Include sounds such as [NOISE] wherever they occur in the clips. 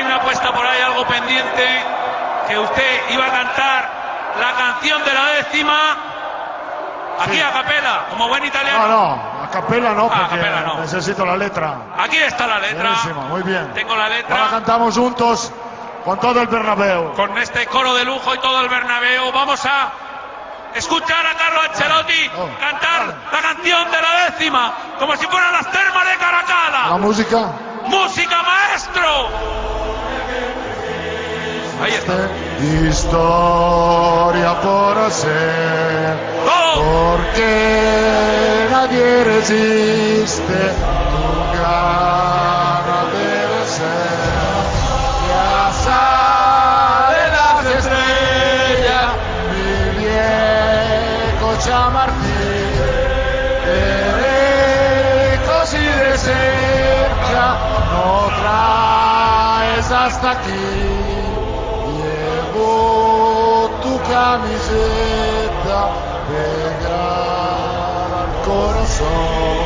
hay una apuesta por ahí, algo pendiente, que usted iba a cantar la canción de la décima. Aquí Sí. a capela, como buen italiano. No, no, a capela no, Ah, a porque capela no. necesito la letra. Aquí está la letra. Buenísimo, muy bien. Tengo la Ahora letra. cantamos juntos con todo el Bernabéu. Con este coro de lujo y todo el Bernabéu. Vamos a escuchar a Carlo Ancelotti Oh, cantar la canción de la décima, como si fueran las termas de La Caracala. música. ¡Música, maestro! Ahí está. Historia por hacer, ¡Todo! porque nadie resiste tu gana de vencer. Ya salen las estrellas, mi viejo Chamartín, de cerca, no traes hasta aquí. Tu camiseta pegada al corazón.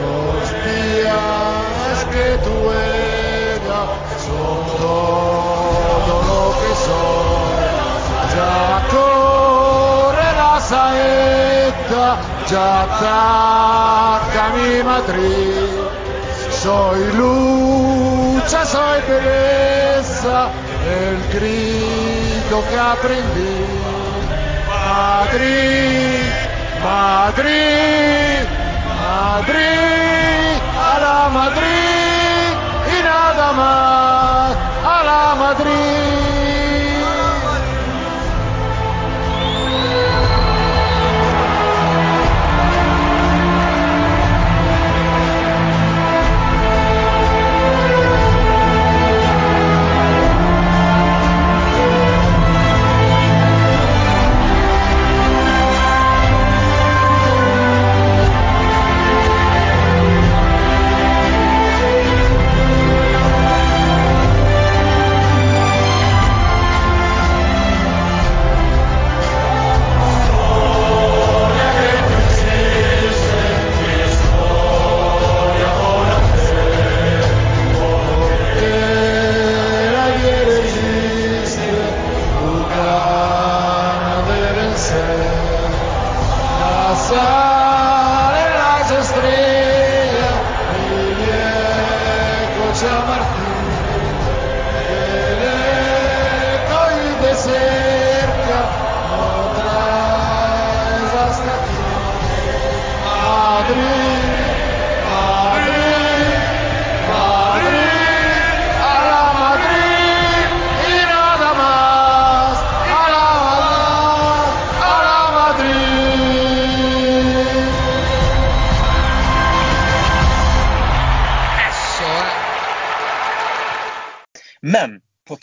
Los días que tú eras son todo lo que soy. Ya corre la saeta, ya ataca mi matriz. Soy lucha, soy pereza, el grito que aprendí. Madrid, Madrid, Madrid, a la Madrid y nada más, a la Madrid.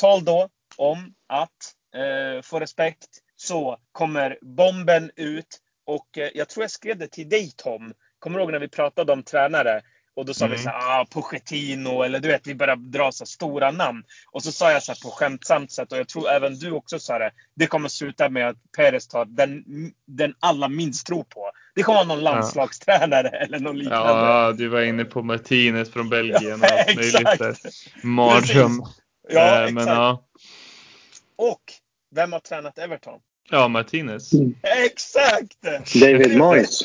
Men på tal då om att eh, få respekt så kommer bomben ut. Och eh, jag tror jag skrev det till dig Tom. Kommer du ihåg när vi pratade om tränare? Och då sa vi Mm. så här, ah, Pochettino eller du vet, vi började dra så stora namn. Och så sa jag så här på skämtsamt sätt och jag tror även du också sa det. Det kommer sluta med att Perez tar den, den alla minst tror på. Det kommer vara någon landslagstränare [LAUGHS] eller någon liknande. Ja, du var inne på Martinez från Belgien och [LAUGHS] Ja, allt möjligt. Mardröm. Ja, Eh, exakt. Men ja. Och vem har tränat Everton? ja, Martinez. Exakt! David [LAUGHS] Moyes.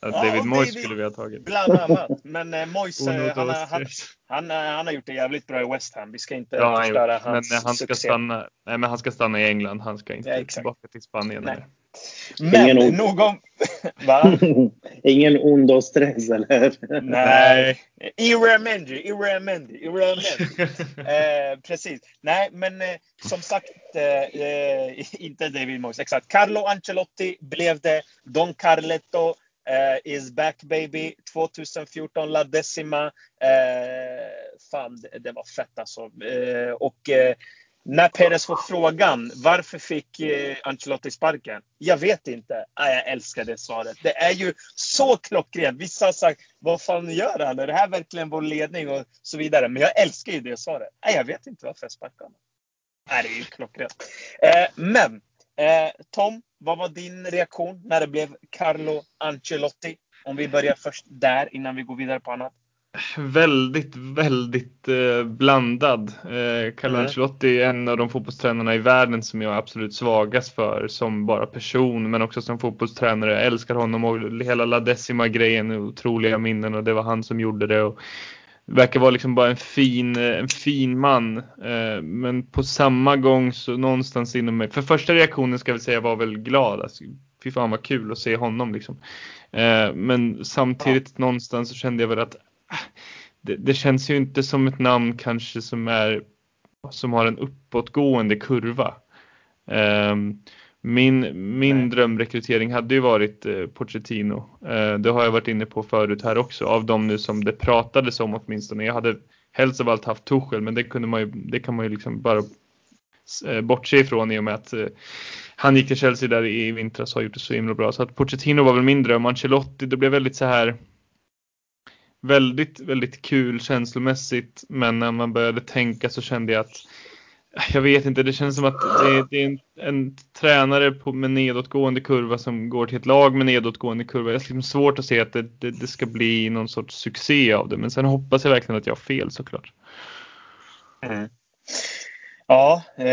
Ja, Ja, David Moyes David- skulle vi ha tagit. Bland annat. Men eh, Moyes, eh, han, han, han, eh, han har gjort det jävligt bra i West Ham. Vi ska inte Ja, han förstöra. Men hans eh, han ska, succé. stanna, nej, men han ska stanna i England. Han ska inte Ja, exakt. tillbaka till Spanien. Nej. Men Ingen nog om... Va? Ingen ond och stress, eller? Nej. Iramendi, Iramendi, Iramendi. [LAUGHS] Eh, precis. Nej, men eh, som sagt, eh, eh, inte David Moyes. Exakt. Carlo Ancelotti blev det. Don Carletto eh, is back baby. 2014 La Decima. Eh, fan, det, det var fett alltså. Eh, och eh, när Perez får frågan varför fick eh, Ancelotti sparken? Jag vet inte. Ah, jag älskar det svaret. Det är ju så klockrent. Vissa har sagt vad fan gör han? Är det här verkligen vår ledning? Och så vidare. Men jag älskar ju det svaret. Ah, jag vet inte varför jag sparkade honom. Det är ju klockrent. Eh, men eh, Tom, vad var din reaktion när det blev Carlo Ancelotti? Om vi börjar först där innan vi går vidare på annat väldigt, väldigt eh, blandad. Eh, Carlo Mm. Ancelotti är en av de fotbollstränarna i världen som jag är absolut svagast för som bara person men också som fotbollstränare. Jag älskar honom och hela La Decima-grejen, otroliga minnen och det var han som gjorde det. Och verkar vara liksom bara en fin, eh, en fin man. Eh, men på samma gång så någonstans inom mig, för första reaktionen ska väl säga var väl glad. Alltså, fy fan vad kul att se honom liksom. Men samtidigt någonstans så kände jag väl att det, det känns ju inte som ett namn kanske som är som har en uppåtgående kurva. Ehm, min min Nej. drömrekrytering hade ju varit eh, Pochettino. Eh, det har jag varit inne på förut här också av de nu som det pratades om åtminstone. Jag hade helst av allt haft Tuchel men det kunde man ju, det kan man ju liksom bara eh, bortse ifrån i och med att eh, han gick till Chelsea där i vintras och har gjort det så himla bra. Så att Pochettino var väl min dröm. Ancelotti, det blev väldigt så här väldigt, väldigt kul känslomässigt. Men när man började tänka så kände jag att jag vet inte, det känns som att det är, det är en, en tränare på, med nedåtgående kurva som går till ett lag med nedåtgående kurva. Det är liksom svårt att se att det, det, det ska bli någon sorts succé av det. Men sen hoppas jag verkligen att jag har fel såklart. Mm. Ja, eh,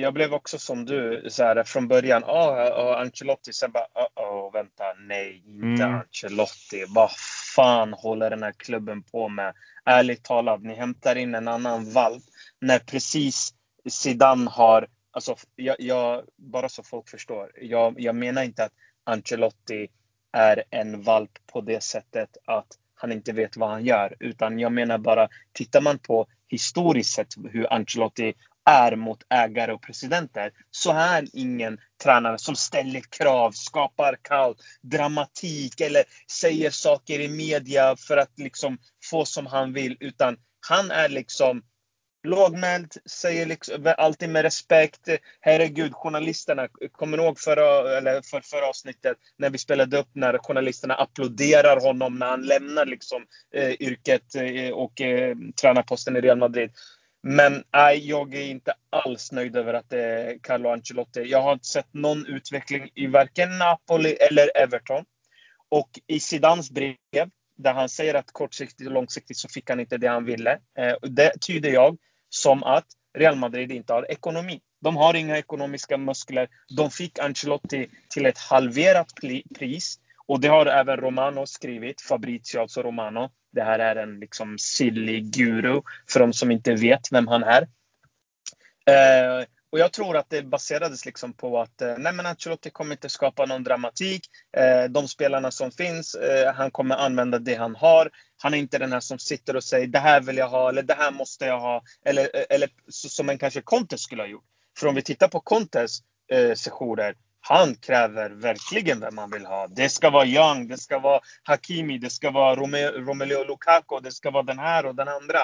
jag blev också som du så här, från början. Ja, ah, Ancelotti. Sen bara, oh, oh, vänta, nej, inte Mm. Ancelotti. Vad fan håller den här klubben på med? Ärligt talat, ni hämtar in en annan valp när precis Zidane har, alltså, jag, jag, bara så folk förstår. Jag, jag menar inte att Ancelotti är en valp på det sättet att han inte vet vad han gör. Utan jag menar bara, tittar man på historiskt sett hur Ancelotti är mot ägare och presidenter så är han ingen tränare som ställer krav, skapar kaos, dramatik eller säger saker i media för att liksom få som han vill. Utan han är liksom lågmäld, säger liksom, alltid med respekt. Herregud, journalisterna, kommer ihåg förra, eller för, förra avsnittet när vi spelade upp när journalisterna applåderar honom när han lämnar liksom, eh, yrket eh, och eh, tränarposten i Real Madrid. Men nej, jag är inte alls nöjd över att det är Carlo Ancelotti. Jag har inte sett någon utveckling i varken Napoli eller Everton. Och i Zidans brev, där han säger att kortsiktigt och långsiktigt så fick han inte det han ville. Eh, det tyder jag som att Real Madrid inte har ekonomi. De har inga ekonomiska muskler. De fick Ancelotti till ett halverat pris. Och det har även Romano skrivit, Fabrizio alltså Romano. Det här är en liksom silly guru för de som inte vet vem han är. Eh, och jag tror att det baserades liksom på att eh, nej men Ancelotti kommer inte skapa någon dramatik. Eh, de spelarna som finns, eh, han kommer använda det han har. Han är inte den här som sitter och säger det här vill jag ha eller det här måste jag ha. Eller, eh, eller så- som en kanske Conte skulle ha gjort. För om vi tittar på Contes eh, sessioner. Han kräver verkligen vem man vill ha. Det ska vara Young, det ska vara Hakimi, det ska vara Rome- Romelu Lukaku, det ska vara den här och den andra.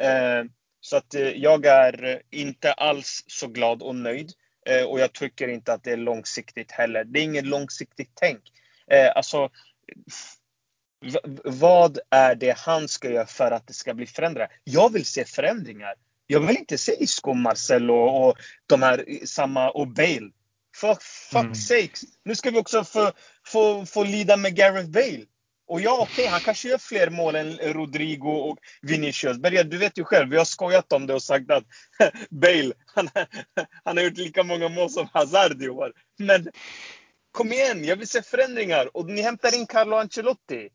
Eh, så att eh, jag är inte alls så glad och nöjd. Eh, och jag tycker inte att det är långsiktigt heller. Det är inget långsiktigt tänk. Eh, alltså, vad är det han ska göra för att det ska bli förändringar? Jag vill se förändringar. Jag vill inte se Isco, Marcelo och de här samma och Bale. For fuck Mm. sakes. Nu ska vi också få, få, få lida med Gareth Bale. Och ja, okej, han kanske gör fler mål än Rodrigo och Vinicius. Berga, du vet ju själv, vi har skojat om det och sagt att [LAUGHS] Bale, han, han har gjort lika många mål som Hazard i år. Men kom igen, jag vill se förändringar. Och ni hämtar in Carlo Ancelotti.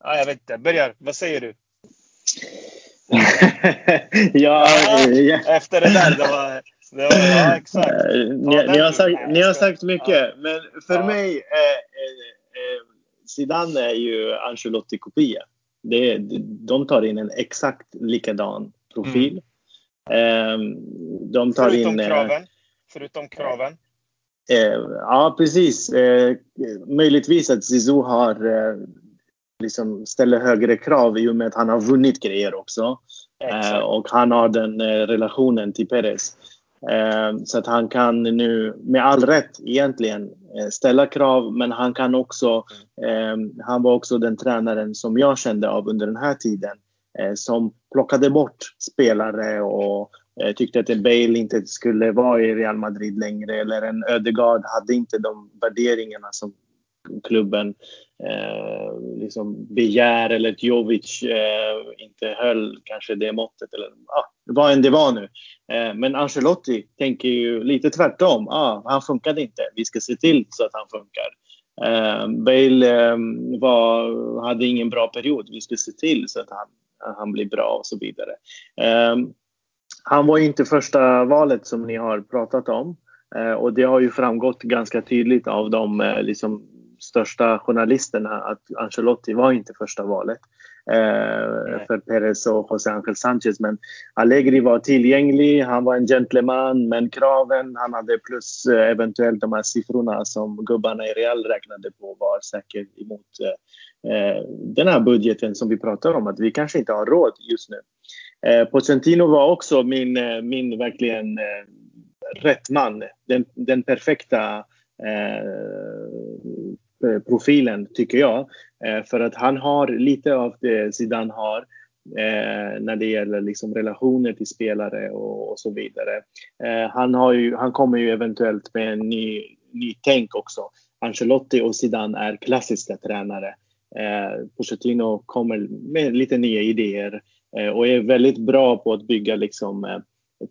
Ja, jag vet inte. Bergar, vad säger du? [LAUGHS] ja, ja. [LAUGHS] Efter det där, det var... Det var ja, exakt. Eh, Ni, ni, har sagt, ni har sagt mycket, men för Ja. mig eh, eh, Zidane är ju Ancelotti-kopia. De tar in en exakt likadan profil. Eh, de tar Förutom in... eh, kraven. Förutom kraven. Eh, ja, precis. Eh, möjligtvis att Zizou har eh, liksom ställer högre krav i och med att han har vunnit grejer också. Eh, och han har den eh, relationen till Perez. Eh, så att han kan nu med all rätt egentligen eh, ställa krav men han kan också eh, Han var också den tränaren som jag kände av under den här tiden som plockade bort spelare och tyckte att en Bale inte skulle vara i Real Madrid längre eller en Ödegaard hade inte de värderingarna som klubben eh, liksom begär eller att Jovic eh, inte höll kanske det måttet eller ah, vad än det var nu. Eh, men Ancelotti tänker ju lite tvärtom. Ah, han funkade inte. Vi ska se till så att han funkar. Eh, Bale eh, var, hade ingen bra period. Vi ska se till så att han, han blir bra och så vidare. Eh, han var inte första valet som ni har pratat om. Eh, och det har ju framgått ganska tydligt av de eh, liksom, största journalisterna att Ancelotti var inte första valet eh, för Perez och José Ángel Sanchez. Men Allegri var tillgänglig, han var en gentleman, men kraven han hade plus eh, eventuellt de här siffrorna som gubbarna i Real räknade på var säkert emot eh, den här budgeten som vi pratar om, att vi kanske inte har råd just nu. Eh, Pochettino var också min, eh, min verkligen eh, rätt man. Den, den perfekta eh, Eh, profilen tycker jag. Eh, för att han har lite av det Zidane har eh, när det gäller liksom relationer till spelare och, och så vidare. Han, har ju, han kommer ju eventuellt med en ny, ny tänk också. Ancelotti och Zidane är klassiska tränare. Eh, Pochettino kommer med lite nya idéer eh, och är väldigt bra på att bygga liksom, eh,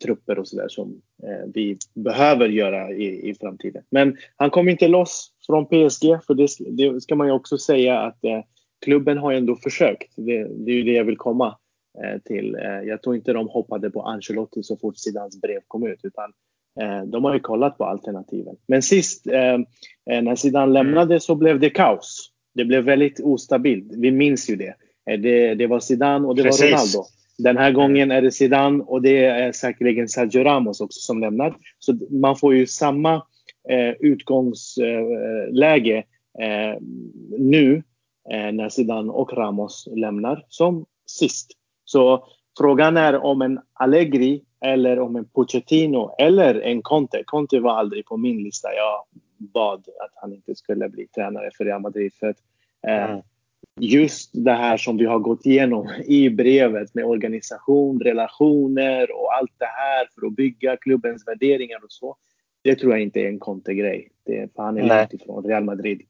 trupper och sådär som eh, vi behöver göra i, i framtiden. Men han kom inte loss från PSG, för det, det ska man ju också säga att eh, klubben har ändå försökt. Det, det är ju det jag vill komma eh, till. Eh, jag tror inte de hoppade på Ancelotti så fort Zidans brev kom ut, utan eh, de har ju kollat på alternativen. Men sist eh, när Zidane lämnade så blev det kaos. Det blev väldigt ostabilt. Vi minns ju det. Det, det var Zidane och det Precis. var Ronaldo. Den här gången är det Zidane och det är säkerligen Sergio Ramos också som lämnar. Så man får ju samma eh, utgångsläge eh, nu eh, när Zidane och Ramos lämnar som sist. Så frågan är om en Allegri eller om en Pochettino eller en Conte. Conte var aldrig på min lista. Jag bad att han inte skulle bli tränare för Real Madrid. För att, eh, mm just det här som vi har gått igenom [LAUGHS] i brevet med organisation, relationer och allt det här för att bygga klubbens värderingar och så. Det tror jag inte är en Conte-grej. För han är långt ifrån Real Madrid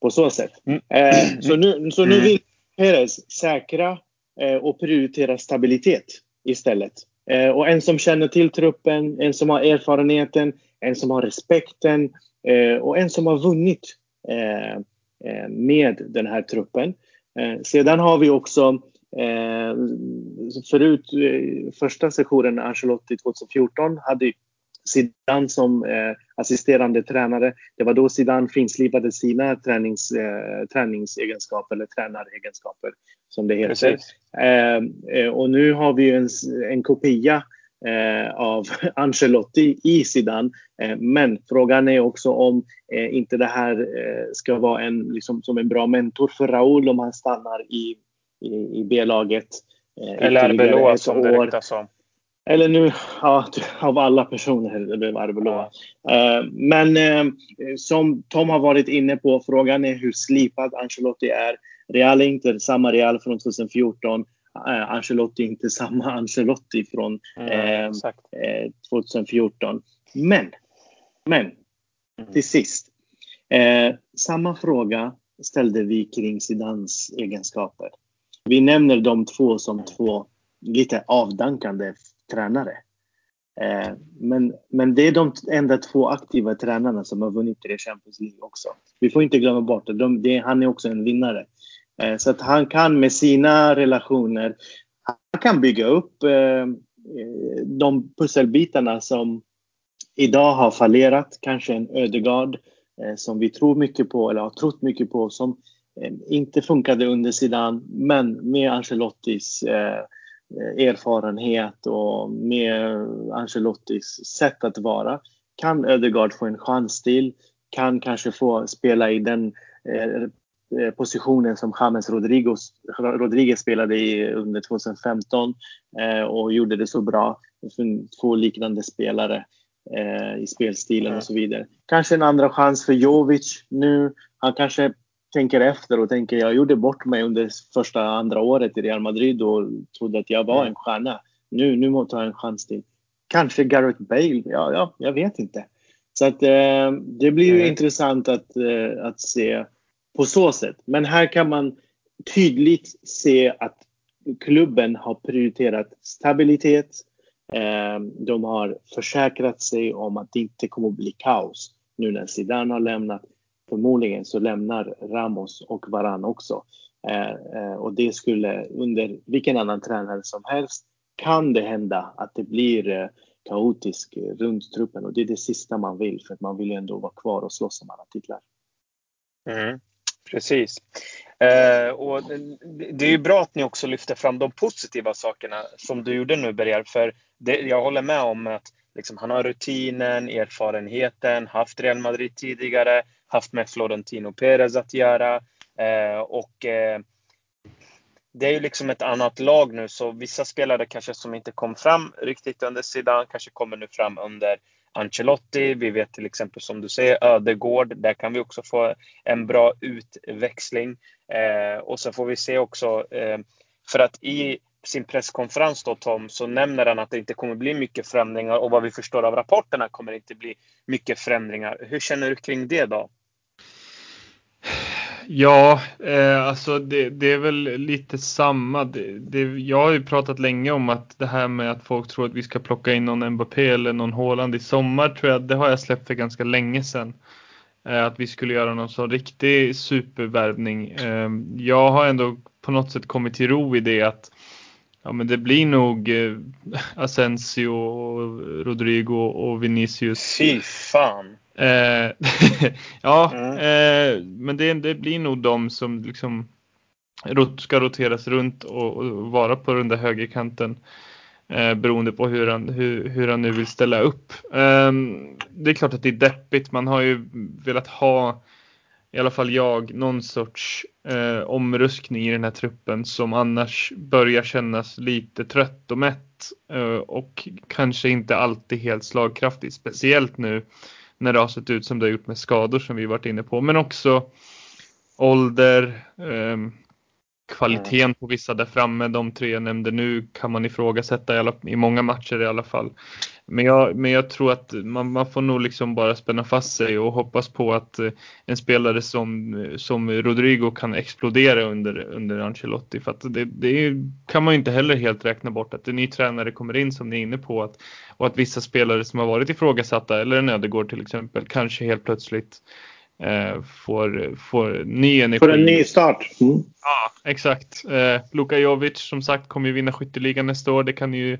på så sätt. Mm. Eh, så, nu, så nu mm. vill Perez säkra eh, och prioritera stabilitet istället. Eh, och en som känner till truppen, en som har erfarenheten, en som har respekten eh, och en som har vunnit eh, Eh, med den här truppen. Sedan har vi också förut, första sessionen Ancelotti 2014 hade Zidane som assisterande tränare. Det var då Zidane finslipade sina tränings, träningsegenskaper eller tränaregenskaper som det heter. och nu har vi en, en kopia eh, av [LAUGHS] Ancelotti i Zidane. Eh, men frågan är också om eh, inte det här eh, ska vara en, liksom, som en bra mentor för Raúl om han stannar i, i, i B-laget. Eh, Eller Arbeloa som det ryktas om. Eller nu, ja, [LAUGHS] av alla personer, det blev Arbeloa. Ja. Eh, men som Tom har varit inne på, frågan är hur slipad Ancelotti är. Real är inte samma Real från 2014 eh, Ancelotti inte samma [LAUGHS] Ancelotti från eh, eh, 2014. Men, men mm. till sist. Eh, samma fråga ställde vi kring Zidans egenskaper. Vi nämner de två som två lite avdankande tränare. Eh, men, men det är de enda två aktiva tränarna som har vunnit tre Champions League också. Vi får inte glömma bort det. De, det han är också en vinnare. Eh, så att han kan med sina relationer, han kan bygga upp eh, eh de pusselbitarna som idag har fallerat. Kanske en Ödegard eh, som vi tror mycket på eller har trott mycket på som eh, inte funkade under sidan men med Ancelottis erfarenhet och med Ancelottis sätt att vara kan Ödegard få en chans till, kan kanske få spela i den Eh, positionen som James Rodriguez, Rodriguez spelade i under 2015 eh, och gjorde det så bra. Två liknande spelare eh, i spelstilen och så vidare. Kanske en andra chans för Jovic nu. Han kanske tänker efter och tänker jag gjorde bort mig under första andra året i Real Madrid och trodde att jag var en stjärna. Nu, nu måste jag ha en chans till. Kanske Gareth Bale, ja, ja jag vet inte. Så att, eh, det blir ju mm. intressant att, eh, att se på så sätt. Men här kan man tydligt se att klubben har prioriterat stabilitet. Eh, de har försäkrat sig om att det inte kommer att bli kaos nu när Zidane har lämnat. Förmodligen så lämnar Ramos och Varan också. Eh, eh, och det skulle under vilken annan tränare som helst kan det hända att det blir eh, kaotisk runt truppen och det är det sista man vill för att man vill ju ändå vara kvar och slåss om alla titlar. Mm, precis. Eh, och det är ju bra att ni också lyfter fram de positiva sakerna som du gjorde nu Berger. För det, jag håller med om att liksom, han har rutinen, erfarenheten, haft Real Madrid tidigare, haft med Florentino Perez att göra. Eh, och eh, det är ju liksom ett annat lag nu, så vissa spelare kanske som inte kom fram riktigt under sidan kanske kommer nu fram under Ancelotti. Vi vet till exempel som du säger Ödegård. Där kan vi också få en bra utväxling. Eh, och så får vi se också, eh, för att i sin presskonferens då Tom, så nämner han att det inte kommer bli mycket förändringar och vad vi förstår av rapporterna kommer det inte bli mycket förändringar. Hur känner du kring det då? Ja, eh, alltså det, det, är väl lite samma. Det, det, jag har ju pratat länge om att det här med att folk tror att vi ska plocka in någon Mbappé eller någon Haaland i sommar tror jag, det har jag släppt för ganska länge sedan. Eh, att vi skulle göra någon sån riktig supervärvning. Eh, jag har ändå på något sätt kommit till ro i det att Ja men det blir nog eh, Asensio, Rodrigo och Vinicius. Fy fan! Eh, [LAUGHS] ja, mm. eh, men det, det, blir nog de som liksom ska roteras runt och, och vara på den där högerkanten. Eh, beroende på hur han, hur, hur han nu vill ställa upp. Eh, det är klart att det är deppigt. Man har ju velat ha, i alla fall jag, någon sorts eh, omruskning i den här truppen som annars börjar kännas lite trött och mätt. Eh, och kanske inte alltid helt slagkraftig. Speciellt nu när det har sett ut som det har gjort med skador som vi varit inne på. Men också ålder, eh, kvaliteten på vissa där framme. De tre jag nämnde nu kan man ifrågasätta i, alla, i många matcher i alla fall. Men jag, men jag tror att man, man får nog liksom bara spänna fast sig och hoppas på att eh, en spelare som, som Rodrigo kan explodera under, under Ancelotti. För att det, det kan man ju inte heller helt räkna bort att en ny tränare kommer in som ni är inne på. Att, och att vissa spelare som har varit ifrågasatta, eller en Ödegård till exempel, kanske helt plötsligt eh, får, får ny energi. Får en ny start. Mm. Ja, exakt. Eh, Luka Jovic som sagt kommer ju vinna skytteligan nästa år. Det kan ju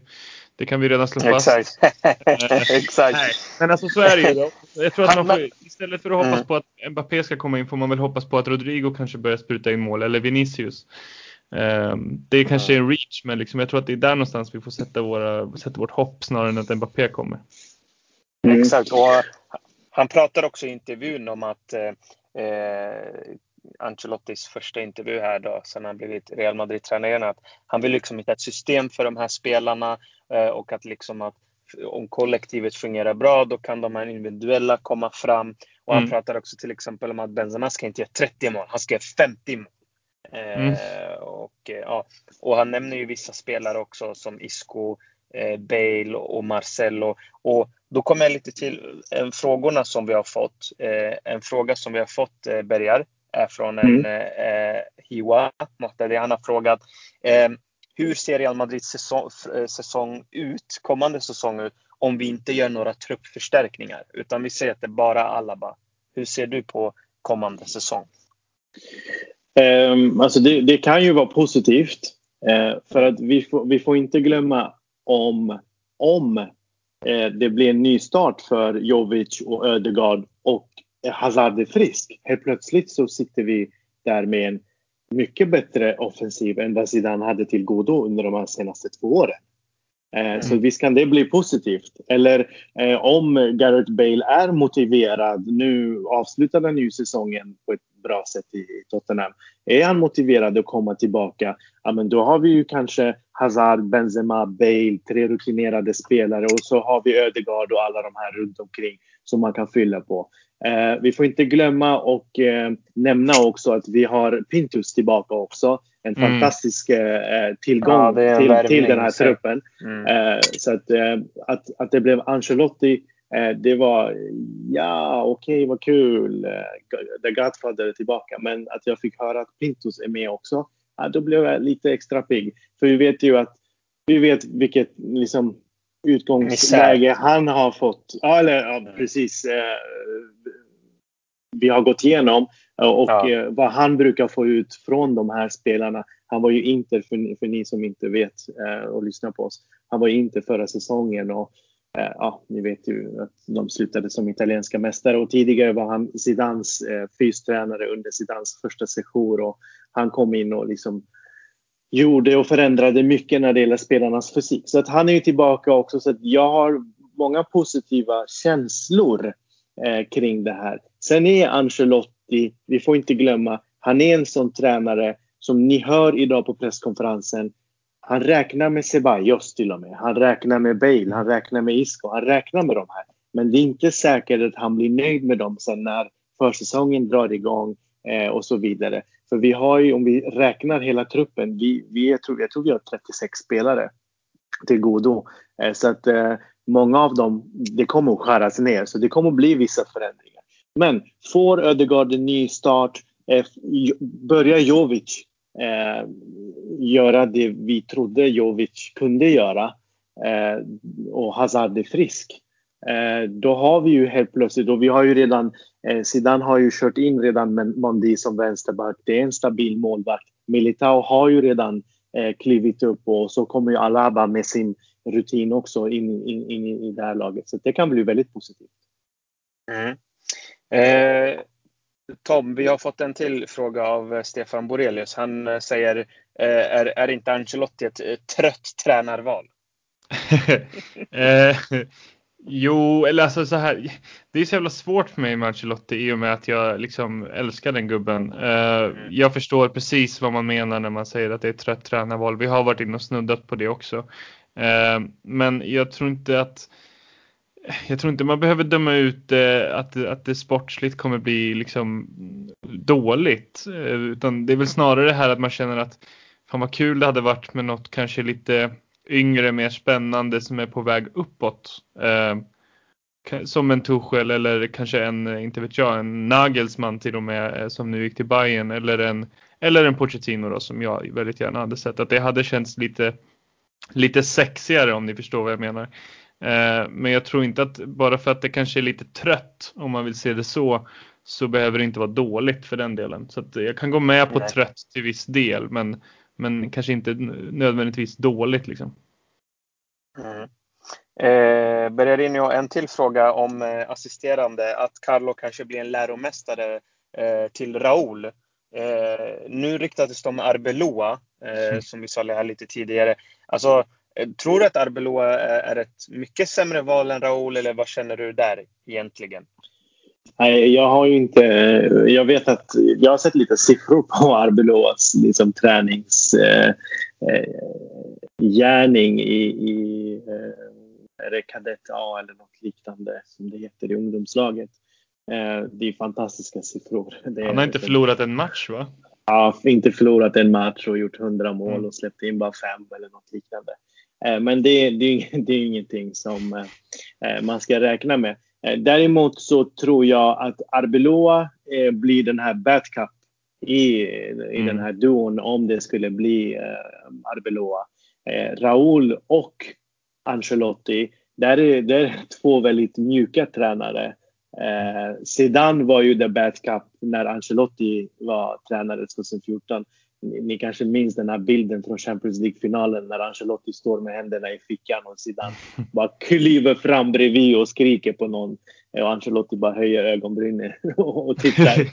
det kan vi redan slå fast. Exakt. [LAUGHS] Exakt. Nej, men alltså så är det ju. Då. Jag tror att man får, istället för att hoppas mm. på att Mbappé ska komma in får man väl hoppas på att Rodrigo kanske börjar spruta in mål eller Vinicius. Um, det är kanske en reach men liksom, jag tror att det är där någonstans vi får sätta, våra, sätta vårt hopp snarare än att Mbappé kommer. Mm. Exakt. Och han pratar också i intervjun om att eh, eh Ancelottis första intervju här då, sen han blivit Real Madrid-tränare, att han vill liksom hitta ett system för de här spelarna eh, och att liksom att om kollektivet fungerar bra, då kan de här individuella komma fram. Och han mm. pratar också till exempel om att Benzema ska inte göra 30 mål, han ska göra 50 mål. Mm. Eh, och, eh, ja, och han nämner ju vissa spelare också som Isco, eh, Bale och Marcelo. Och då kommer jag lite till eh, frågorna som vi har fått. Eh, en fråga som vi har fått, eh, Bergar, är från en mm. eh, Hiwa Mohtadi. Han har frågat eh, hur ser Real Madrids säsong, säsong ut, kommande säsong ut, om vi inte gör några truppförstärkningar? Utan vi säger att det är bara Alaba. Hur ser du på kommande säsong? Um, alltså det, det, kan ju vara positivt. Uh, för att vi får, vi får inte glömma om, om det blir en ny start för Jovic och Ödegaard och Hazard är frisk. Helt plötsligt så sitter vi där med en mycket bättre offensiv än vad Zidane hade till godo under de senaste två åren. Eh, mm. Så visst kan det bli positivt. Eller eh, om Gareth Bale är motiverad, nu avslutar han ju säsongen på ett bra sätt i Tottenham. Är han motiverad att komma tillbaka, ja men då har vi ju kanske Hazard, Benzema, Bale, tre rutinerade spelare och så har vi Ödegaard och alla de här runt omkring som man kan fylla på. Eh, vi får inte glömma och eh, nämna också att vi har Pintus tillbaka också. En mm. fantastisk eh, tillgång ja, till, till den här truppen. Mm. Eh, så att, eh, att, att det blev Ancelotti Eh, det var, ja okej okay, vad kul, eh, The Godfather är tillbaka. Men att jag fick höra att Pintos är med också, ja, då blev jag lite extra pigg. För vi vet ju att, vi vet vilket liksom, utgångsläge han har fått. Ja, eller ja, precis. Eh, vi har gått igenom och ja. vad han brukar få ut från de här spelarna. Han var ju inte, för, för ni som inte vet och lyssnar på oss, han var inte förra säsongen och Eh, Eh, ja, ni vet ju att de slutade som italienska mästare och tidigare var han Zidans eh, fystränare under Zidans första session och han kom in och liksom gjorde och förändrade mycket när det gäller spelarnas fysik. Så att han är ju tillbaka också så att jag har många positiva känslor eh, kring det här. Sen är Ancelotti, vi får inte glömma, han är en sån tränare som ni hör idag på presskonferensen han räknar med Ceballos till och med. Han räknar med Bale, han räknar med Isco, han räknar med de här. Men det är inte säkert att han blir nöjd med dem sen när försäsongen drar igång eh, och så vidare. För vi har ju, om vi räknar hela truppen, vi, vi, jag, tror, jag tror vi har 36 spelare till godo. Eh, så att eh, många av dem, det kommer att skäras ner. Så det kommer att bli vissa förändringar. Men får Ödegaard en ny start, eh, börjar Jovic eh, göra det vi trodde Jovic kunde göra eh, och Hazard är frisk. Eh, då har vi ju helt plötsligt, och vi har ju redan, eh, Zidane har ju kört in redan med Mondi som vänsterback. Det är en stabil målvakt. Militao har ju redan eh, klivit upp och så kommer ju Alaba med sin rutin också in, in, in i det här laget. Så det kan bli väldigt positivt. Mm. Eh, Tom, vi har fått en till fråga av eh, Stefan Borelius. Han eh, säger, eh, är, är inte Ancelotti ett trött tränarval? [LAUGHS] eh, jo, eller alltså så här. Det är så jävla svårt för mig med Ancelotti i och med att jag liksom älskar den gubben. Eh, mm. Jag förstår precis vad man menar när man säger att det är ett trött tränarval. Vi har varit inne och snuddat på det också. Eh, men jag tror inte att jag tror inte man behöver döma ut eh, att, att det sportsligt kommer bli liksom dåligt. Eh, utan det är väl snarare det här att man känner att fan vad kul det hade varit med något kanske lite yngre, mer spännande som är på väg uppåt. Eh, som en Tuchel eller kanske en, eh, inte vet jag, en Nagelsmann till och med eh, som nu gick till Bayern eller en, eller en Pochettino då som jag väldigt gärna hade sett. Att det hade känts lite, lite sexigare om ni förstår vad jag menar. Eh, men jag tror inte att bara för att det kanske är lite trött om man vill se det så så behöver det inte vara dåligt för den delen. Så jag kan gå med på Nej. trött till viss del men, men kanske inte nödvändigtvis dåligt liksom. Mm. Eh, Bererinho, en till fråga om eh, assisterande. Att Carlo kanske blir en läromästare eh, till Raul. Eh, nu ryktades det om Arbeloa, eh, mm. som vi sa här lite tidigare. Alltså, tror du att Arbeloa är ett mycket sämre val än Raúl eller vad känner du där egentligen? Nej, jag har ju inte... Jag vet att jag har sett lite siffror på [LAUGHS] Arbeloas liksom, träningsgärning eh, eh i, i eh, är det kadett A eller något liknande som det heter i ungdomslaget. Eh, det är fantastiska siffror. [LAUGHS] Det Han har inte förlorat en match va? Ja, inte förlorat en match och gjort 100 mål mm. och släppt in bara fem eller något liknande. Eh, men det, det, [LAUGHS] det är ingenting som eh, man ska räkna med. Eh, däremot så tror jag att Arbeloa blir den här backup i, i mm. den här duon om det skulle bli Arbeloa. Raul och Ancelotti, där är, det är två väldigt mjuka tränare. Eh, Zidane var ju the backup när Ancelotti var tränare 2014 ni kanske minns den här bilden från Champions League-finalen när Ancelotti står med händerna i fickan och Zidane [LAUGHS] bara kliver fram bredvid och skriker på någon. Och Ancelotti bara höjer ögonbrynen [LAUGHS] och tittar.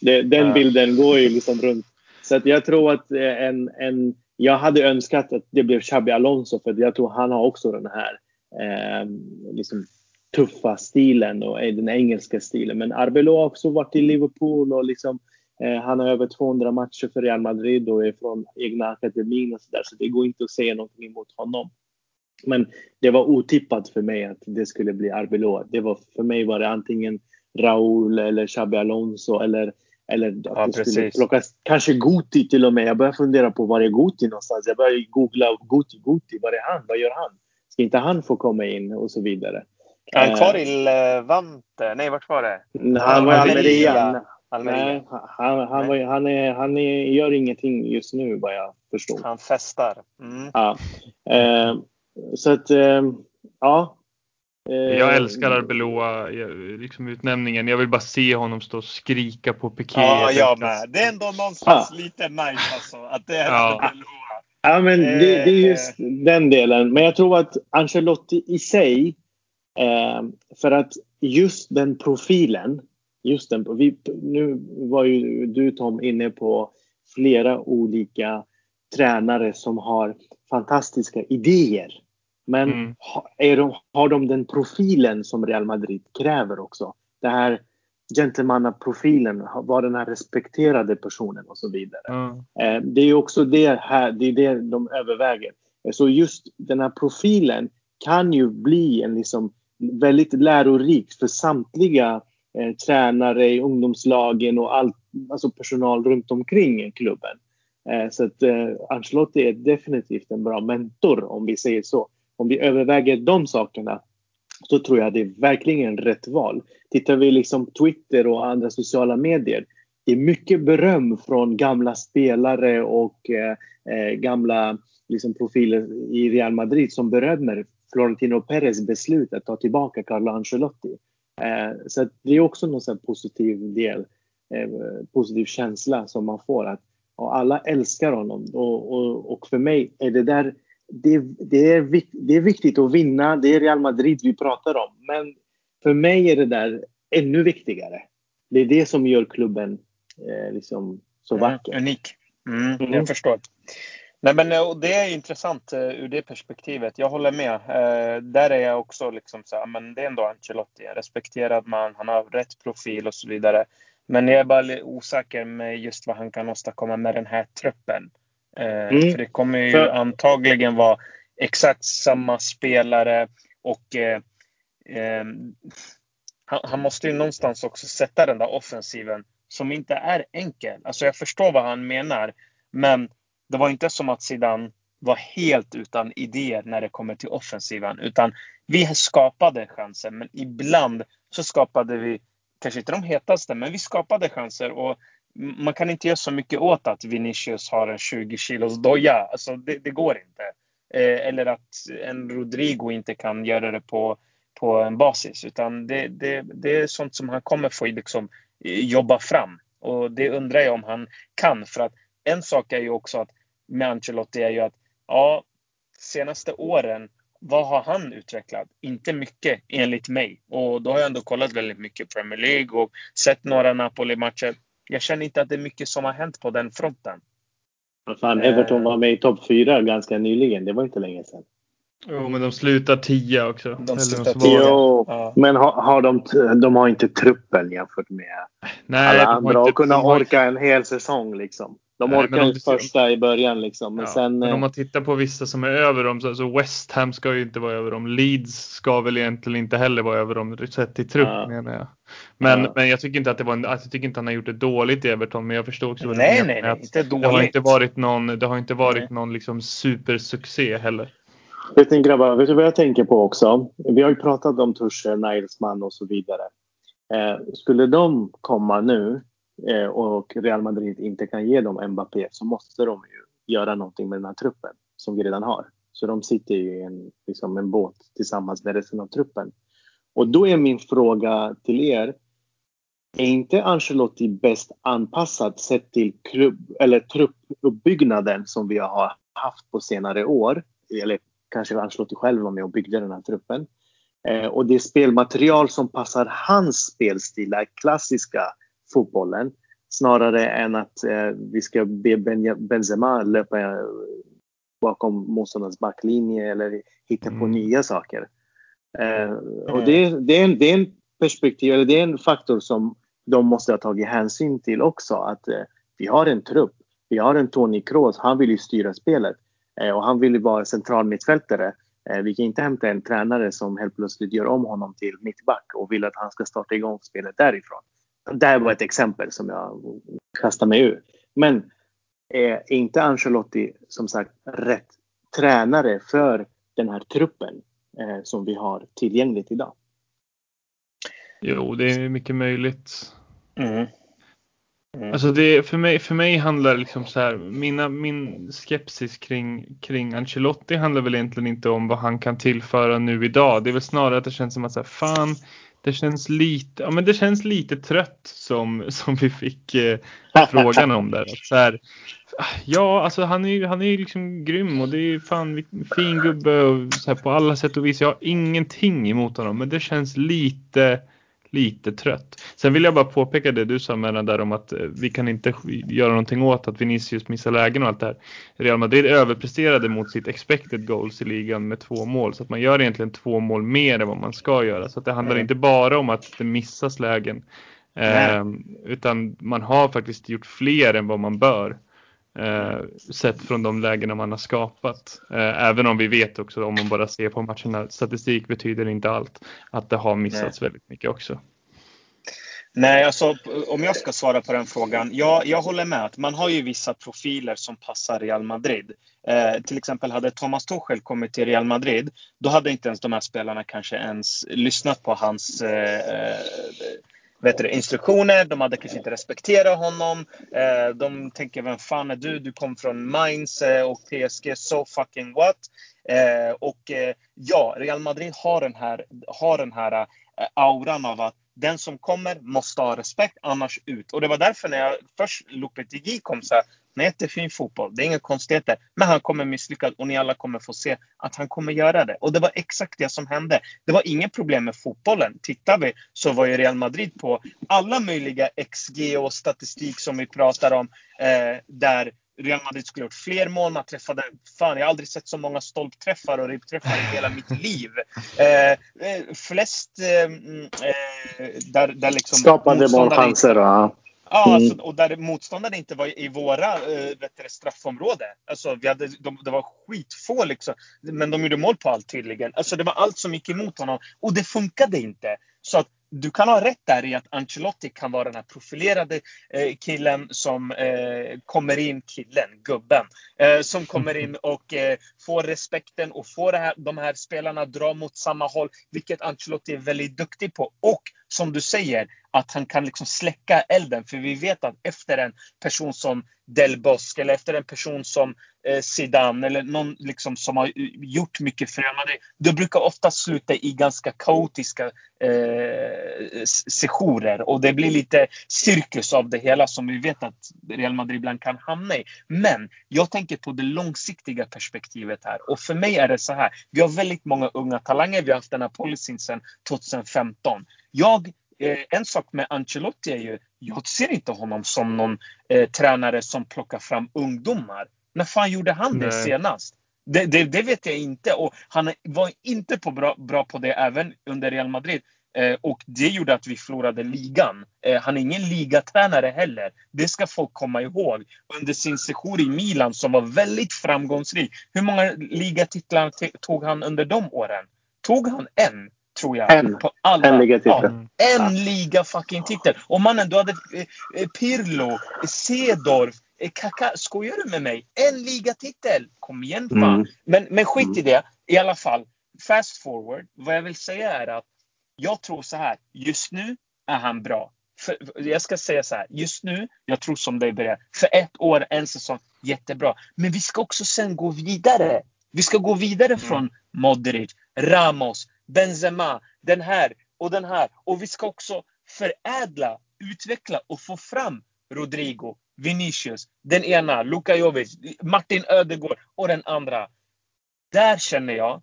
[LAUGHS] den bilden går ju liksom runt. Så att jag tror att en, en... Jag hade önskat att det blev Xabi Alonso för jag tror han har också den här eh, liksom tuffa stilen och den engelska stilen. Men Arbeloa har också varit i Liverpool och liksom Eh, han har över 200 matcher för Real Madrid och är från egna akademin och så där, så det går inte att säga någonting emot honom. Men det var otippat för mig att det skulle bli Arbeloa. Det var, för mig var det antingen Raúl eller Xabi Alonso eller, eller att ja, det skulle plockas, kanske Guti till och med. Jag började fundera på var är Guti någonstans? Jag började googla Guti, Guti, var är han? Vad gör han? Ska inte han få komma in? Och så vidare. Är han kvar i Levante? Nej, vart var det? Han var i Almeria. Almeria. Nej, han, han, var, han, är, han är, gör ingenting just nu vad jag förstår. Han festar. Mm. Ja. Eh, så att, eh, ja. Eh, Jag älskar Arbeloa, eh, liksom utnämningen. Jag vill bara se honom stå och skrika på Piqué. Ja, jag med. Det är ändå någonstans lite nice alltså. Att det är Ja. Arbeloa. Ja, men det, det är just den delen. Men jag tror att Ancelotti i sig, eh, för att just den profilen, just den, vi, nu var ju du Tom inne på flera olika tränare som har fantastiska idéer. Men Mm. ha- är de, har de den profilen som Real Madrid kräver också? Det här gentlemannaprofilen, var den här respekterade personen och så vidare. Eh, Det är också det här, det är det de överväger. Eh, Så just den här profilen kan ju bli en liksom väldigt lärorikt för samtliga eh, tränare i ungdomslagen och all, alltså personal runt omkring klubben. Eh, så att eh, Ancelotti är definitivt en bra mentor om vi säger så. Om vi överväger de sakerna så tror jag det är verkligen rätt val. Tittar vi liksom Twitter och andra sociala medier det är mycket beröm från gamla spelare och eh, eh gamla liksom, profiler i Real Madrid som berömmer Florentino Perez beslut att ta tillbaka Carlo Ancelotti. Eh, så det är också någon positiv del, eh, positiv känsla som man får att och alla älskar honom och, och, och för mig är det där det, det, är, det är viktigt att vinna, det är Real Madrid vi pratar om men för mig är det där ännu viktigare. Det är det som gör klubben eh, liksom så vacker. Mm, unik. Mm, Mm. Jag förstår. Nej, men eh, det är intressant eh, ur det perspektivet. Jag håller med. Eh, där är jag också liksom så här, men det är ändå Ancelotti, en respekterad man, han har rätt profil och så vidare. Men jag är bara osäker med just vad han kan åstadkomma med den här truppen. Eh, Mm. För det kommer ju För- antagligen vara exakt samma spelare och eh, han, han måste ju någonstans också sätta den där offensiven som inte är enkel. Alltså jag förstår vad han menar. Men det var inte som att Zidane var helt utan idéer när det kommer till offensiven. Utan vi skapade chanser, men ibland så skapade vi, kanske inte de hetaste, men vi skapade chanser. Och man kan inte göra så mycket åt att Vinicius har en 20 kilos doja. Alltså det, det går inte. Eh, eller att en Rodrigo inte kan göra det på, på en basis. Utan det, det, det är sånt som han kommer få liksom, eh, jobba fram. Och det undrar jag om han kan. För att en sak är ju också att med Ancelotti är ju att ja, senaste åren, vad har han utvecklat? Inte mycket enligt mig. Och då har jag ändå kollat väldigt mycket Premier League och sett några Napoli-matcher. Jag känner inte att det är mycket som har hänt på den fronten. Fan, Everton var med i topp fyra ganska nyligen. Det var inte länge sedan. Jo, men de slutar tia också. De slutar så tia. Ja. men har, har de, de har inte truppen jämfört med Nej, alla andra att kunna orka en hel säsong. Liksom. De Nej, orkar ser- första i början liksom. Men Ja, sen... men om eh, man tittar på vissa som är över dem, så alltså West Ham ska ju inte vara över dem. Leeds ska väl egentligen inte heller vara över dem sett till trupp Ja. menar jag. Men, Ja. men jag tycker inte att det var en, jag tycker inte han har gjort det dåligt i Everton, men jag förstår också vad du Nej, menar nej, nej. att Inte Det har dåligt. inte varit någon, det har inte varit Nej. någon liksom supersuccé heller. Vet ni grabbar, vet du vad jag tänker på också? Vi har ju pratat om Tuchel, Nagelsmann och så vidare. Eh, skulle de komma nu Eh, och Real Madrid inte kan ge dem Mbappé så måste de ju göra någonting med den här truppen som vi redan har. Så de sitter ju i en, liksom en båt tillsammans med resten av truppen. Och då är min fråga till er. Är inte Ancelotti bäst anpassad sett till klubb, eller truppuppbyggnaden som vi har haft på senare år? Eller kanske Ancelotti själv var med och byggde den här truppen. Eh, och det spelmaterial som passar hans spelstil, är klassiska fotbollen, snarare än att eh, vi ska be Ben- Benzema löpa eh, bakom motståndarens backlinje eller hitta på Mm. nya saker. Eh, och det, det, är en, det är en perspektiv, eller det är en faktor som de måste ha tagit hänsyn till också. Att eh, vi har en trupp, vi har en Toni Kroos, han vill ju styra spelet. Eh, och han vill ju vara central mittfältare. Eh, vi kan inte hämta en tränare som helt plötsligt gör om honom till mittback och vill att han ska starta igång spelet därifrån. Det här var ett exempel som jag kastar mig ur. Men är inte Ancelotti som sagt rätt tränare för den här truppen eh, som vi har tillgängligt idag? Jo, det är mycket möjligt. Mm. Mm. Alltså det, för, mig, för mig handlar liksom så här, mina, min skepsis kring, kring Ancelotti handlar väl egentligen inte om vad han kan tillföra nu idag. Det är väl snarare att det känns som att så här, fan, det känns lite, ja men det känns lite trött som, som vi fick eh, [LAUGHS] frågan om där. Så här, ja, alltså han är ju han är liksom grym och det är fan fin gubbe och så här, på alla sätt och vis. Jag har ingenting emot honom, men det känns lite lite trött. Sen vill jag bara påpeka det du sa med den där om att eh, vi kan inte göra någonting åt att Vinicius missar lägen och allt det här. Real Madrid överpresterade mot sitt expected goals i ligan med två mål så att man gör egentligen två mål mer än vad man ska göra. Så att det handlar mm. inte bara om att det missas lägen. Eh, utan man har faktiskt gjort fler än vad man bör. Eh, sett från de lägena man har skapat. Eh, även om vi vet också om man bara ser på matcherna. Statistik betyder inte allt. Att det har missats Nej. väldigt mycket också. Nej, alltså om jag ska svara på den frågan. Ja, jag håller med. att Man har ju vissa profiler som passar Real Madrid. Eh, till exempel hade Thomas Tuchel kommit till Real Madrid, då hade inte ens de här spelarna kanske ens lyssnat på hans eh, vet du, instruktioner. De hade kanske inte respekterat honom. Eh, de tänker, vem fan är du? Du kom från Mainz eh, och PSG, so fucking what? Eh, och eh, ja, Real Madrid har den här, har den här eh, auran av att den som kommer måste ha respekt, annars ut. Och det var därför när jag först Lopetegui kom så här, han är jättefin fotboll, det är inga konstigheter. Men han kommer misslyckas och ni alla kommer få se att han kommer göra det. Och det var exakt det som hände. Det var inget problem med fotbollen. Tittar vi så var ju Real Madrid på alla möjliga XG och statistik som vi pratar om. Eh, där Real Madrid skulle gjort fler mål. Man träffade, fan jag har aldrig sett så många stolpträffar och ribbträffar i hela mitt [LAUGHS] liv. Eh, eh flest eh, eh, där, där liksom Skapade målchanser. Ja. Ja, mm. alltså, och där motståndarna inte var i våra äh, straffområde. Alltså, vi hade, de, det var skitfå liksom. Men de gjorde mål på allt tydligen. Alltså, det var allt som gick emot honom. Och det funkade inte. Så att du kan ha rätt där i att Ancelotti kan vara den här profilerade eh, killen som eh, kommer in, killen, gubben, eh, som kommer in [LAUGHS] och får respekten och får de här spelarna dra mot samma håll, vilket Ancelotti är väldigt duktig på. Och som du säger, att han kan liksom släcka elden. För vi vet att efter en person som Del Bosque eller efter en person som eh, Zidane eller någon liksom som har eh, gjort mycket för Real Madrid. Det brukar ofta sluta i ganska kaotiska eh, sessioner och det blir lite cirkus av det hela som vi vet att Real Madrid ibland kan hamna i. Men jag tänker på det långsiktiga perspektivet här och för mig är det så här. Vi har väldigt många unga talanger. Vi har haft den här policyn sedan 2015. Jag Eh, en sak med Ancelotti är ju, jag ser inte honom som någon eh, tränare som plockar fram ungdomar. När fan gjorde han det Nej. senast? Det, det, det, vet jag inte och han var inte på bra, bra på det även under Real Madrid. Eh, och det gjorde att vi förlorade ligan. Eh, han är ingen ligatränare heller. Det ska folk komma ihåg. Under sin session i Milan som var väldigt framgångsrik. Hur många ligatitlar tog han under de åren? Tog han en? Tror jag. En, på alla. en ligatitel. Ja, en liga fucking titel. Och mannen, du hade eh, eh Pirlo, Cedorf, eh, Kaka. Skojar du med mig? En ligatitel! Kom igen fan. Mm. Men, men skit i det. I alla fall. Fast forward. Vad jag vill säga är att jag tror så här. Just nu är han bra. För, jag ska säga så här. Just nu, jag tror som dig börjar. För ett år, en säsong. Jättebra. Men vi ska också sen gå vidare. Vi ska gå vidare mm. från Modric, Ramos, Benzema, den här och den här. Och vi ska också förädla, utveckla och få fram Rodrigo, Vinicius, den ena, Luka Jovic, Martin Ödegård och den andra. Där känner jag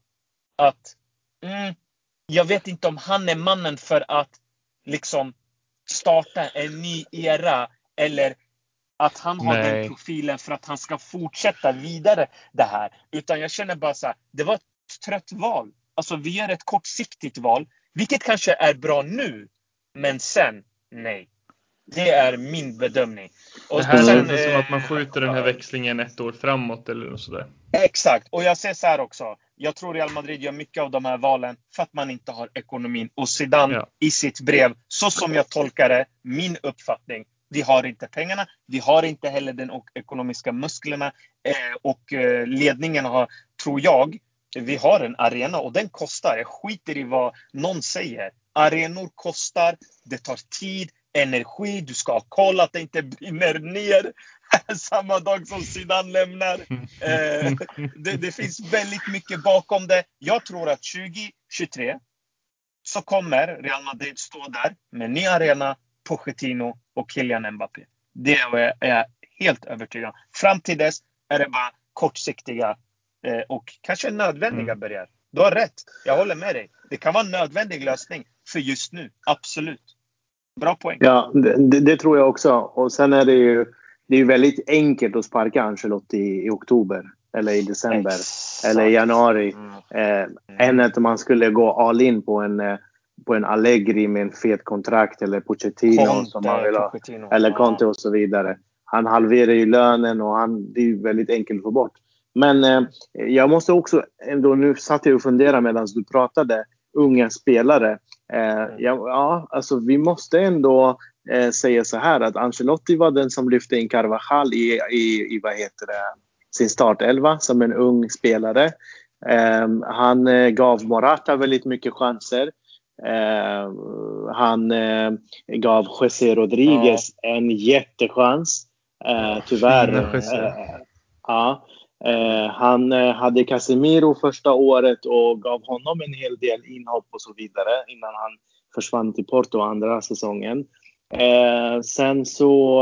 att mm, jag vet inte om han är mannen för att liksom starta en ny era eller att han har Nej. den profilen för att han ska fortsätta vidare det här. Utan jag känner bara så här, det var ett trött val. Alltså vi gör ett kortsiktigt val, vilket kanske är bra nu, men sen, nej. Det är min bedömning. Och det här sen, låter som att man eh, skjuter den här växlingen ett år framåt eller något sådär. Exakt, och jag säger så här också. Jag tror Real Madrid gör mycket av de här valen för att man inte har ekonomin. Och Zidane ja. i sitt brev, så som jag tolkar det, min uppfattning. Vi har inte pengarna, vi har inte heller den ekonomiska musklerna eh, och eh, ledningen har, tror jag, vi har en arena och den kostar. Jag skiter i vad någon säger. arenor kostar, det tar tid, energi, du ska ha koll att det inte brinner ner [LAUGHS] samma dag som Zidane lämnar. [LAUGHS] Eh, det, det, finns väldigt mycket bakom det. Jag tror att 2023 så kommer Real Madrid stå där med ny arena, Pochettino och Kylian Mbappé. Det är jag helt övertygad om. Fram till dess är det bara kortsiktiga och kanske nödvändiga mm. börjar. Du har rätt. Jag håller med dig. Det kan vara en nödvändig lösning för just nu. Absolut. Bra poäng. Ja, det, det tror jag också. Och sen är det ju det är väldigt enkelt att sparka Ancelotti i, i oktober eller i december Exakt. eller i januari. Mm. Eh, mm. än att man skulle gå all in på en, eh, på en Allegri med en fet kontrakt eller Pochettino Conte, som man vill ha. Eller Conte och så vidare. Han halverar ju lönen och han, det är väldigt enkelt att få bort. Men eh, jag måste också ändå, nu satt jag och funderade medan du pratade, unga spelare. Eh, ja, ja, alltså vi måste ändå eh, säga så här att Ancelotti var den som lyfte in Carvajal i, i, i vad heter det, sin startelva som en ung spelare. Eh, han eh, gav Morata väldigt mycket chanser. Eh, han eh, gav José Rodriguez ja. en jättechans. tyvärr. ja. Eh, han eh, hade Casemiro första året och gav honom en hel del inhopp och så vidare innan han försvann till Porto andra säsongen. Eh, sen så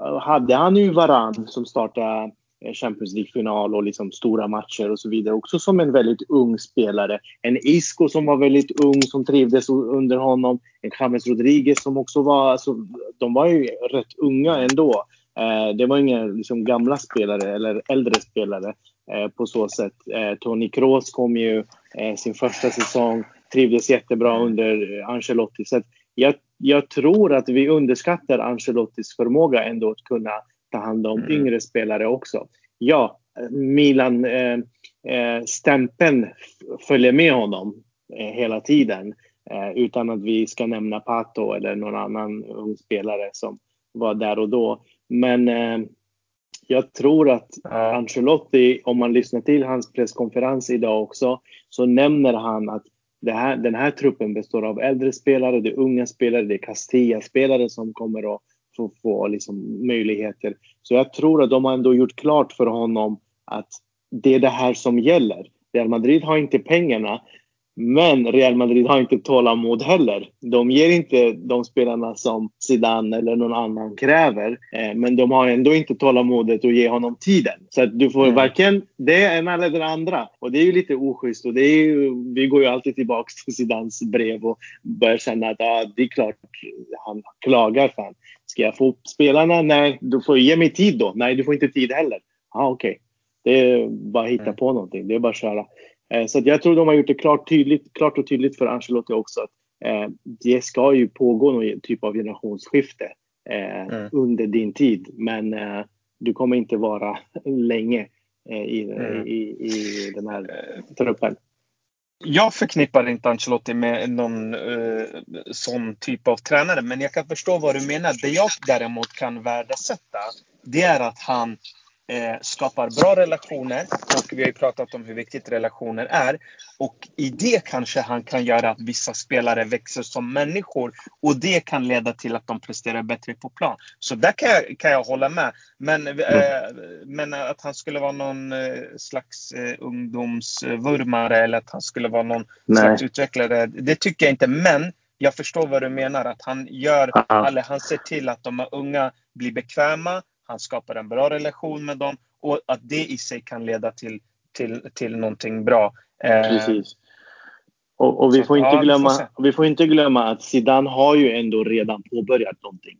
eh, hade han ju Varan som startade eh, Champions League-final och liksom stora matcher och så vidare. Också som en väldigt ung spelare. En Isco som var väldigt ung, som trivdes under honom. En James Rodriguez som också var... Alltså, de var ju rätt unga ändå. Eh, det var inga liksom, gamla spelare eller äldre spelare eh, på så sätt. Eh, Tony Kroos kom ju sin första säsong, trivdes jättebra under Ancelotti. Så jag, jag, tror att vi underskattar Ancelottis förmåga ändå att kunna ta hand om mm. yngre spelare också. Ja, Milan-stämpeln följer med honom hela tiden utan att vi ska nämna Pato eller någon annan ung spelare som var där och då. Men eh, jag tror att eh, Ancelotti, om man lyssnar till hans presskonferens idag också, så nämner han att här, den här truppen består av äldre spelare, det är unga spelare, det är Castilla-spelare som kommer att få, få liksom möjligheter. Så jag tror att de har ändå gjort klart för honom att det är det här som gäller. Real Madrid har inte pengarna, men Real Madrid har inte tålamod heller. De ger inte de spelarna som Zidane eller någon annan kräver. Eh, men de har ändå inte tålamodet att ge honom tiden. Så att du får mm. varken det ena eller det andra. Och det är ju lite oschysst. Och det är ju, vi går ju alltid tillbaka till Zidanes brev och börjar känna att ah, det är klart han klagar. Fan. Ska jag få spelarna? Nej, du får ge mig tid då. Nej, du får inte tid heller. ah, okej. Okay. Det är bara att hitta mm. på någonting. Det är bara att köra. Eh, så jag tror de har gjort det klart, tydligt, klart och tydligt för Ancelotti också att eh, det ska ju pågå någon typ av generationsskifte eh, mm. under din tid. Men du kommer inte vara [LAUGHS] länge i, mm. i, i den här truppen. Jag förknippar inte Ancelotti med någon uh, sån typ av tränare, men jag kan förstå vad du menar. Det jag däremot kan värdesätta, det är att han eh, skapar bra relationer och vi har ju pratat om hur viktigt relationer är. Och i det kanske han kan göra att vissa spelare växer som människor och det kan leda till att de presterar bättre på plan. Så där kan jag, kan jag hålla med. Men, eh, men att han skulle vara någon eh, slags eh, ungdomsvurmare eller att han skulle vara någon Nej. slags utvecklare, det tycker jag inte. Men jag förstår vad du menar, att han gör, eller han ser till att de unga blir bekväma han skapar en bra relation med dem och att det i sig kan leda till, till, till någonting bra. Eh, Precis. Och, och vi, får inte glömma, vi får inte glömma att Zidane har ju ändå redan påbörjat någonting.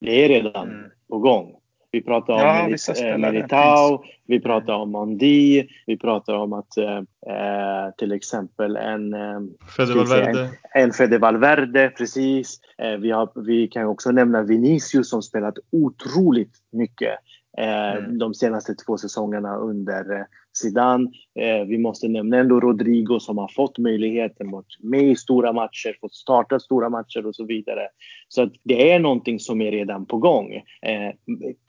Det är redan mm. på gång. Vi pratar om ja, Milit eh, Militao, vi pratar om Mondi, vi pratar om att eh, eh till exempel en... Eh, Fede en Fede Valverde, precis. Eh, vi, har, vi kan också nämna Vinicius som spelat otroligt mycket eh, mm. de senaste två säsongerna under eh, Zidane. Vi måste nämna ändå Rodrigo som har fått möjligheten att med i stora matcher, fått starta stora matcher och så vidare. Så att det är någonting som är redan på gång. Eh,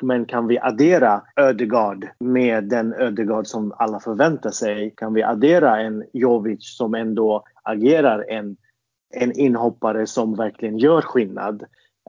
men kan vi addera Ödegaard med den Ödegaard som alla förväntar sig? Kan vi addera en Jovic som ändå agerar en en inhoppare som verkligen gör skillnad.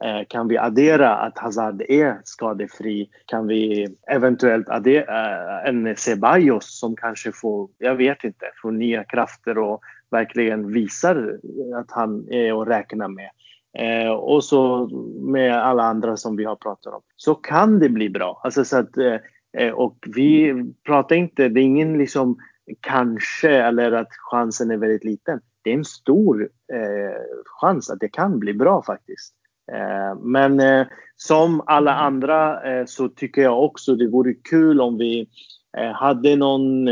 Eh, kan vi addera att Hazard är skadefri? Kan vi eventuellt addera eh, en Ceballos som kanske får, jag vet inte, får nya krafter och verkligen visar att han är att räkna med. Eh, och så med alla andra som vi har pratat om. Så kan det bli bra. Alltså så att, eh, eh och vi pratar inte, det är ingen liksom kanske eller att chansen är väldigt liten. Det är en stor eh, chans att det kan bli bra faktiskt. Eh, men eh, som alla andra eh, så tycker jag också det vore kul om vi hade någon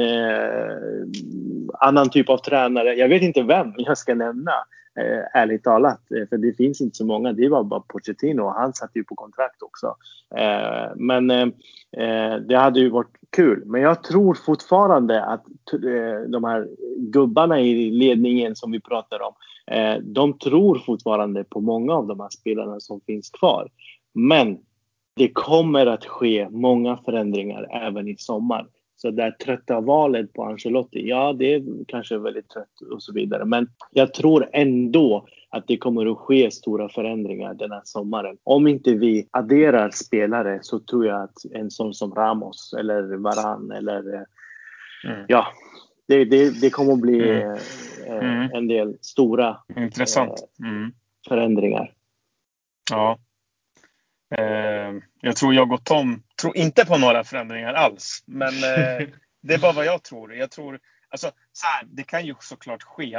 annan typ av tränare. Jag vet inte vem [LAUGHS] jag ska nämna Eh, ärligt talat. Eh, för det finns inte så många. Det var bara Pochettino och han satt ju på kontrakt också. Eh, men det hade ju varit kul. Men jag tror fortfarande att de här gubbarna i ledningen som vi pratar om Eh, de tror fortfarande på många av de här spelarna som finns kvar. Men det kommer att ske många förändringar även i sommar. Så det trötta valet på Ancelotti, ja det är kanske väldigt trött och så vidare. Men jag tror ändå att det kommer att ske stora förändringar den här sommaren. Om inte vi adderar spelare så tror jag att en sån som Ramos eller Varan eller mm. ja, det, det, det kommer att bli mm. Eh, mm. en del stora Intressant. Eh, mm. förändringar. Ja. Eh, jag tror jag och Tom tror inte på några förändringar alls. Men [LAUGHS] det är bara vad jag tror. Jag tror alltså, så här, det kan ju såklart ske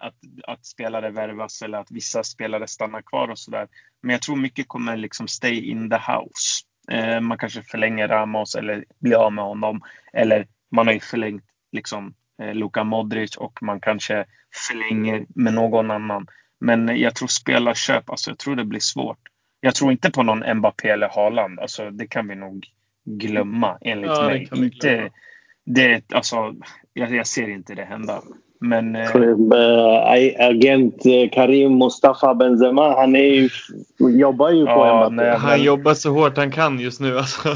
att, att spelare värvas eller att vissa spelare stannar kvar och sådär. Men jag tror mycket kommer liksom stay in the house. man kanske förlänger Ramos eller blir av med honom. Eller man har ju förlängt liksom eh, Luka Modric och man kanske förlänger med någon annan. Men jag tror spelarköp, alltså jag tror det blir svårt. Jag tror inte på någon Mbappé eller Haaland. Alltså det kan vi nog glömma enligt ja, mig. Inte, det, alltså, jag, jag, ser inte det hända. Men, eh, agent Karim Mustafa Benzema, han är ju, jobbar ju på ja, Mbappé. Nej, han jobbar så hårt han kan just nu. Alltså.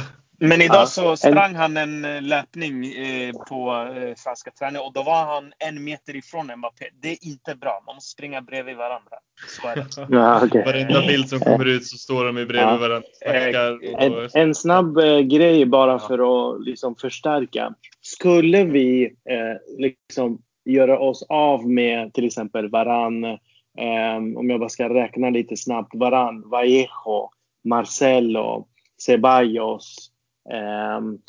Men idag så sprang han en eh, löpning eh, på eh, franska träningen och då var han en meter ifrån Mbappé. Det är inte bra. Man måste springa bredvid varandra. Så är det. [LAUGHS] Ja, okay. Varenda bild som kommer ut så står de bredvid ja. varandra. Och... En, en, snabb grej bara för att liksom förstärka. Skulle vi eh, liksom göra oss av med till exempel Varann, eh, om jag bara ska räkna lite snabbt, Varann, Vallejo, Marcelo, Ceballos,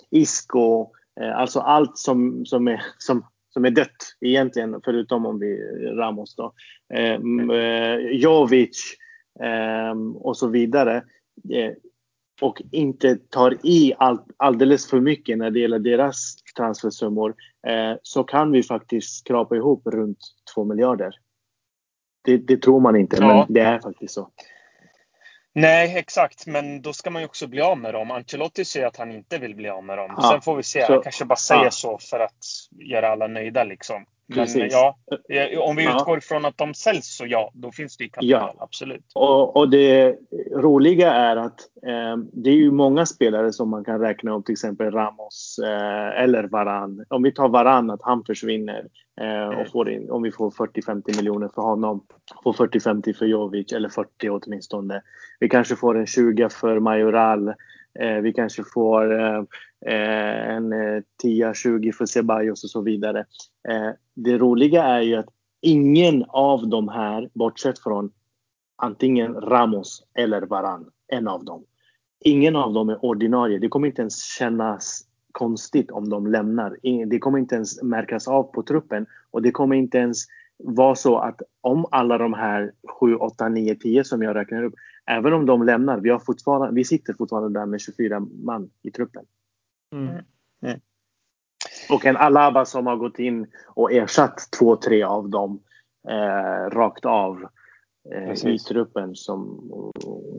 Isco, eh, alltså allt som, som, är, som, som är dött egentligen, förutom om vi Ramos då. Ehm, eh, Jovic eh, och så vidare. Eh, och inte tar i all, alldeles för mycket när det gäller deras transfersummor eh, så kan vi faktiskt skrapa ihop runt 2 miljarder. Det, det tror man inte, ja. men det är faktiskt så. Nej, exakt. Men då ska man ju också bli av med dem. Ancelotti säger att han inte vill bli av med dem. Ja, Sen får vi se. Han kanske bara säger ja. så för att göra alla nöjda liksom. Men ja, om vi utgår ifrån att de säljs så ja, då finns det ju kapital. Ja. Absolut. Och, och, det roliga är att eh, det är ju många spelare som man kan räkna upp, till exempel Ramos eh, eller Varan. Om vi tar Varan, att han försvinner eh, och mm. får in, om vi får 40-50 miljoner för honom, får 40-50 för Jovic eller 40 åtminstone. Vi kanske får en 20 för Majoral. Eh, vi kanske får eh, eh en 10-20 eh, för Ceballos och så vidare. Eh, det roliga är ju att ingen av de här, bortsett från antingen Ramos eller Varan, en av dem. Ingen av dem är ordinarie. Det kommer inte ens kännas konstigt om de lämnar. Det kommer inte ens märkas av på truppen och det kommer inte ens vara så att om alla de här 7, 8, 9, 10 som jag räknar upp, även om de lämnar, vi, har fortfarande, vi sitter fortfarande där med 24 man i truppen. Mm. Mm. Och en Alaba som har gått in och ersatt två, tre av dem eh, rakt av eh, i truppen som,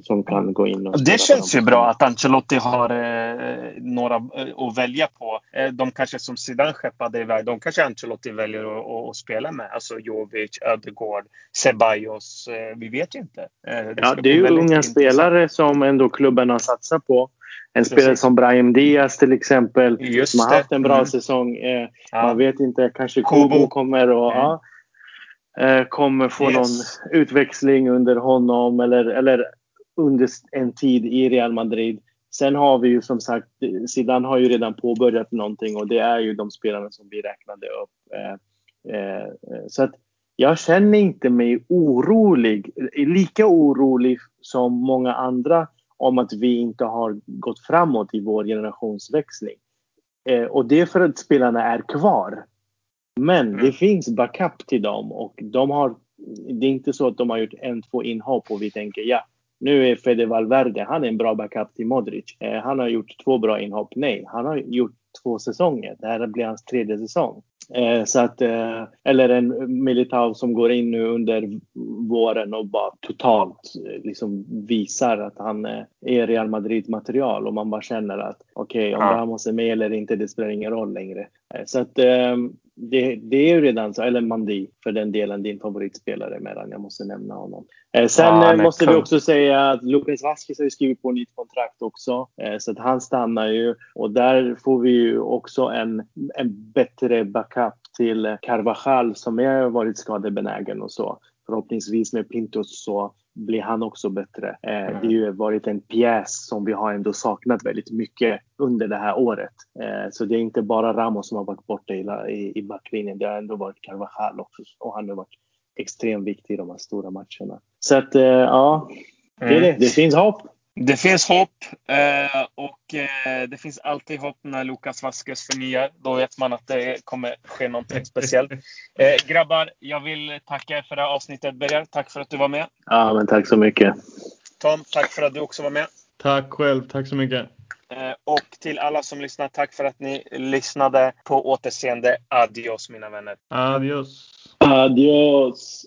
som kan gå in. Och det känns ju bra att Ancelotti har eh, några eh, att välja på. Eh, de kanske som Zidane skeppade iväg, de kanske Ancelotti väljer att, att, att spela med. Alltså Jovic, Ödegaard, Ceballos. Eh, vi vet ju inte. Eh, det ja, det är ju unga spelare som ändå klubben har satsat på. En spelare som Brahim Diaz till exempel, Just som har haft en bra mm. säsong. Eh, ja. Man vet inte, kanske Kubo kommer och... Mm. Ja. Eh, kommer få Yes. någon utväxling under honom eller, eller under en tid i Real Madrid. Sen har vi ju som sagt, Zidane har ju redan påbörjat någonting och det är ju de spelarna som vi räknade upp. Eh, eh, så att jag känner inte mig orolig, lika orolig som många andra om att vi inte har gått framåt i vår generationsväxling. Och det är för att spelarna är kvar. Men Mm. det finns backup till dem och de har, det är inte så att de har gjort en, två inhopp och vi tänker ja, nu är Fede Valverde, han är en bra backup till Modric. Eh, han har gjort två bra inhopp. Nej, han har gjort två säsonger. Det här blir hans tredje säsong. Eh, så att, eh, eller en Militao som går in nu under våren och bara totalt eh, liksom visar att han eh, är Real Madrid-material och man bara känner att okej, om Ja. Ramos är med eller inte, det spelar ingen roll längre. Eh, så att eh, det, det är ju redan så, eller Mandi för den delen, din favoritspelare medan jag måste nämna honom. Eh, sen Ja, eh, måste vi också säga att Lucas Vasquez har skrivit på nytt kontrakt också. Eh, så att han stannar ju och där får vi ju också en, en bättre backup till Carvajal som har varit skadebenägen och så. Förhoppningsvis med Pintos så blir han också bättre. Eh, Det har ju varit en pjäs som vi har ändå saknat väldigt mycket under det här året. Eh, Så det är inte bara Ramos som har varit borta i, i, backlinjen. Det har ändå varit Carvajal också och han har varit extremt viktig i de här stora matcherna. Så att eh, ja, det, är det. det finns hopp. Det finns hopp eh, och eh, det finns alltid hopp när Lukas Vasquez förnyar. Då vet man att det kommer ske någonting speciellt. Eh, grabbar, jag vill tacka er för det här avsnittet. Berger, tack för att du var med. Ja, men tack så mycket. Tom, tack för att du också var med. Tack själv, tack så mycket. Och till alla som lyssnar, tack för att ni lyssnade. På återseende. Adios mina vänner. Adios. Adios!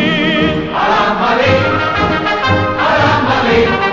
A la